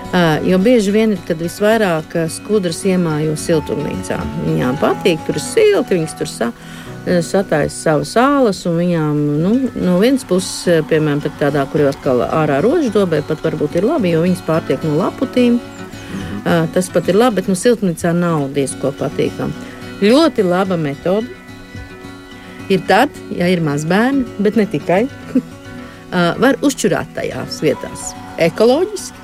Speaker 5: Jo bieži vien ir, kad visvairāk skudras iemājo siltumnīcā. Viņām patīk, tur ir silti, viņas tur sa, sataisa savas sālas. Viņām nu, no vienas puses, piemēram, tā tādā, kur jau atkal ārā roždobē, pat varbūt ir labi, jo viņas pārtiek no laputīm. Tas pat ir labi, bet nu, siltumnīcā nav diezko patīkami. Ļoti laba metode ir tad, ja ir mazbērni, bet ne tikai. Var uzčurāt tajās vietās ekoloģiski.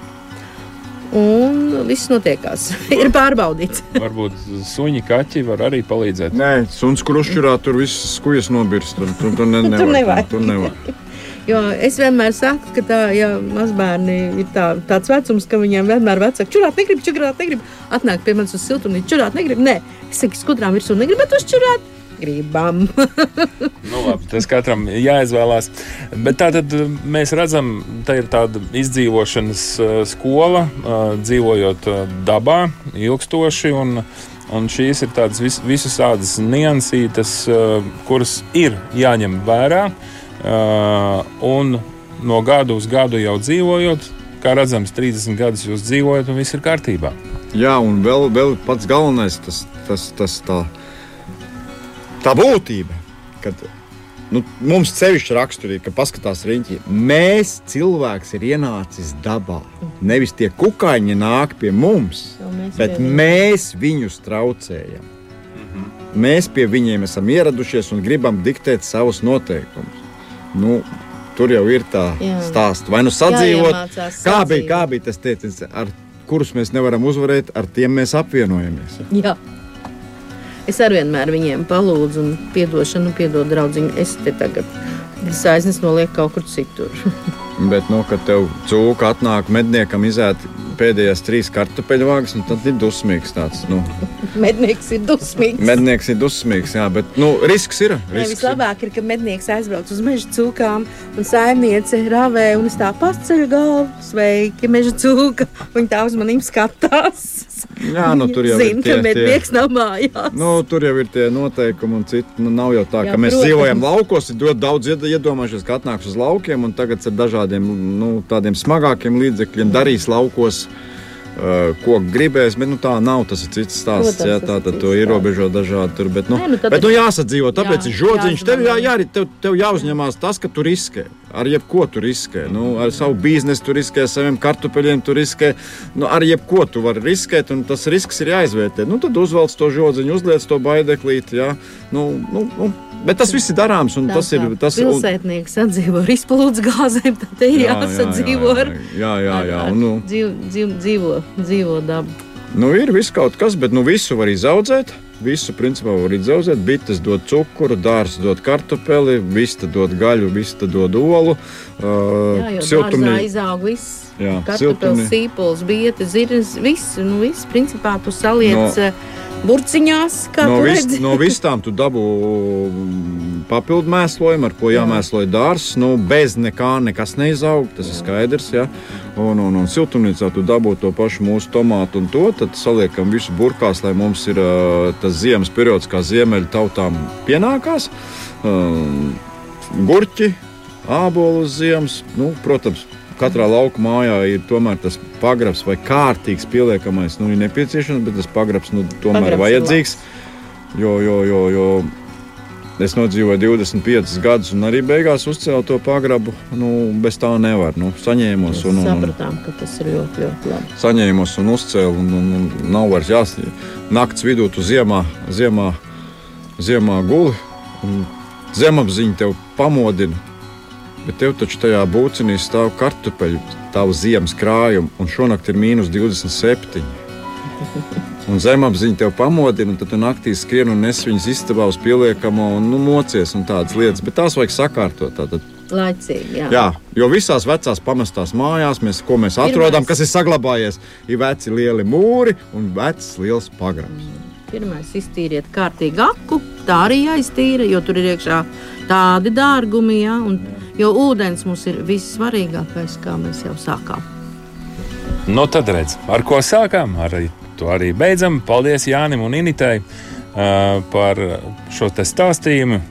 Speaker 5: Un viss notiekās. ir pārbaudīts.
Speaker 3: Varbūt suņi, kaķi var arī palīdzēt.
Speaker 4: Nē, suns, kur uzšķirā, tur viss skujas nobirst. Tur, tur, tur, ne, nevar,
Speaker 5: nevajag.
Speaker 4: Tur nevar.
Speaker 5: Jo es vienmēr saku, ka tā, ja mazbērni ir tā, tāds vecums, ka viņiem vienmēr vecāki čurāt, negrib, čurāt, negrib. Atnāk pie manis uz siltumnīcu, čurāt, negrib. Nē, es saku, skudrām virsū negrib, bet uzčurāt. Gribam.
Speaker 3: Nu, labi, tas katram jāizvēlās. Bet tā tad uh, mēs redzam, ka ir tāda izdzīvošanas uh, skola, uh, dzīvojot dabā ilgstoši. Un, un šīs ir tādas vis, visas tādas niansītas, kuras ir jāņem vērā. Un no gada uz gadu jau dzīvojot, kā redzams, 30 gadus jūs dzīvojat, un viss ir kārtībā.
Speaker 4: Jā, un vēl, vēl pats galvenais, tas, tas, tas tā, tā būtība, kad nu, mums sevišķi raksturīgi, ka paskatās riņķī, mēs cilvēks ir ienācis dabā. Nevis tie kukaiņi nāk pie mums,
Speaker 5: mēs
Speaker 4: bet
Speaker 5: pie
Speaker 4: mēs viņus traucējam. Mēs pie viņiem esam ieradušies un gribam diktēt savus noteikumus. Nu, tur jau ir tā
Speaker 5: Jā.
Speaker 4: stāsta. Vai nu sadzīvot,
Speaker 5: Jāiemācās
Speaker 4: kā bija, kā bija tas teicis, ar kurus mēs nevaram uzvarēt, ar tiem mēs apvienojamies.
Speaker 5: Jā. Es arī vienmēr viņiem palūdzu, un piedošanu, piedod draugiņu. Es te tagad saiznes nolieku kaut kur citur.
Speaker 4: Bet, nu, kad tev cūka atnāk medniekam izēt pēdējās trīs kartupeļu vāgas, nu, tad ir dusmīgs tāds. Nu,
Speaker 5: Mednieks ir dusmīgs.
Speaker 4: mednieks ir dusmīgs, jā, bet nu, risks ir.
Speaker 5: Ne,
Speaker 4: Risks ir.
Speaker 5: vislabāk ir, ka mednieks aizbrauc uz meža cūkām un saimniece ravē un es tā paceļu galvu. Sveiki, meža cūka. Viņa tā uz maniem skatās.
Speaker 4: Jā, nu, tur jau
Speaker 5: Zina,
Speaker 4: ir tie,
Speaker 5: ka mednieks nav mājās.
Speaker 4: Nu, tur jau ir tie noteikumi, un citi. Nu, nav jau tā,
Speaker 5: Jā,
Speaker 4: ka mēs
Speaker 5: protams.
Speaker 4: dzīvojam laukos. Ir ļoti daudz ied- iedomājušies, ka atnāks uz laukiem un tagad ar dažādiem nu, tādiem smagākiem līdzekļiem darīs laukos. Uh, ko gribēs, bet nu, tā nav. Tas ir cits stāsts.
Speaker 5: Protams,
Speaker 4: Jā, tā tad to ierobežo dažādi. Tur, bet, nu,
Speaker 5: Nē, nu,
Speaker 4: bet, nu, jāsadzīvo. Tāpēc
Speaker 5: Jā,
Speaker 4: ir žodziņš. Tev, jā, jā, tev, tev jāuzņemās tas, ka tu riskē. Ar jebko tu riskē. Nu, ar savu biznesu tu riskē, ar saviem kartupeļiem tu riskē. Nu, ar jebko tu vari riskēt, un tas risks ir jāizvērtē. Nu, tad uzvelc to žodziņu, uzliec to baideklīti. Jā. Nu, nu, nu, bet tas viss ir darāms. un Tas ir tas un-
Speaker 5: Pilsētnieks atdzīvo ar izplūdes gāzēm, tad ir
Speaker 4: Jā, jā,
Speaker 5: jāsadzīvo ar,
Speaker 4: Un, nu,
Speaker 5: dzīv, dzīv, dzīvo, dzīvo dabu.
Speaker 4: Nu, ir viss kaut kas, bet nu, visu var izaudzēt. Visu principā var izaudzēt. Bites dod cukuru, dārsts dod kartupeli, vista dod gaļu, vista dod olu. Uh, siltumnī-
Speaker 5: izaug viss.
Speaker 4: Siltumnī-
Speaker 5: sīpols, bieta, zirnes, viss, nu viss, principā tu saliec
Speaker 4: no,
Speaker 5: burciņās, kā
Speaker 4: No,
Speaker 5: tu
Speaker 4: vis,
Speaker 5: redzi.
Speaker 4: no vistām tu dabū mm, papildu mēslojumu, ar ko jāmēsloja dārsts. Nu, bez nekā nekas neizaug, tas ir skaidrs. Ja? Un, un, un siltumnīcā tu dabū to pašu mūsu tomātu un to. Tad saliekam visu burkās, lai mums ir tas ziemas periods, kā ziemeļu tautām pienākās. Um, gurķi, ābolu uz ziemas. Nu, protams, katrā lauka mājā ir tomēr tas pagrabs vai kārtīgs pieliekamais. Nu, ir nepieciešams, bet tas pagrabs nu, tomēr
Speaker 5: Pagrabs
Speaker 4: vajadzīgs. Jo, jo, jo, jo es nodzīvoju 25 gadus, un arī beigās uzcēlu to pagrabu. Nu, bez tā nevar. Nu, saņēmos, un, un, un,
Speaker 5: Sapratām, ka tas ir ļoti, ļoti labi.
Speaker 4: saņēmos un uzcēlu. Un, un, un nav vairs jāsaka, naktas vidū tu ziemā, ziemā, ziemā guli. un Zemapziņa tev pamodina. Bet tev taču tajā būcinī stāv kartupeļu, tavu ziemas krājumu, un šonakt ir mīnus 27. Un zemapziņa tev pamodina, un tad tu naktī skrien un nes viņas istabā uz pieliekamo un nu, mocies un tādas lietas. Bet tās vajag sakārtot. Tātad.
Speaker 5: Laicīgi, jā.
Speaker 4: Jā, jo visās vecās pamestās mājās, mēs, ko mēs atrodam, kas ir saglabājies, ir veci lieli mūri un vecs liels pagrabs.
Speaker 5: Pirmais iztīriet kārtīgi aku, tā arī jāiztīra, jo tur ir iekšā tādi dārgumi, jā, un, jo ūdens mums ir vissvarīgākais, kā mēs jau sākām.
Speaker 3: Nu, tad redz, ar ko sākām? Ar to arī beidzam. Paldies Jānim un Initai uh, par šo stāstījumu.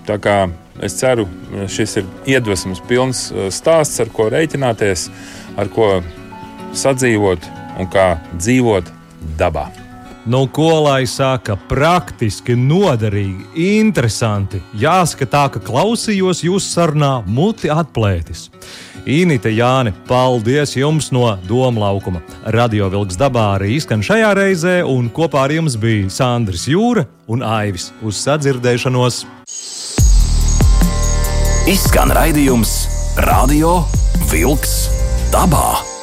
Speaker 3: Es ceru, šis ir iedvesmas pilns stāsts, ar ko rēķināties, ar ko sadzīvot un kā dzīvot dabā.
Speaker 2: Nu, ko lai saka, praktiski, noderīgi, interesanti. Jāskatā, ka klausījos jūsu sarunā, muti atplētis. Inita Jāne, paldies jums no Doma laukuma. Radio Vilks dabā arī izskan šajā reizē, un kopā ar jums bija Sandrs Jūra un Aivis. Uz sadzirdēšanos!
Speaker 1: Izskan raidījums Radio Vilks dabā.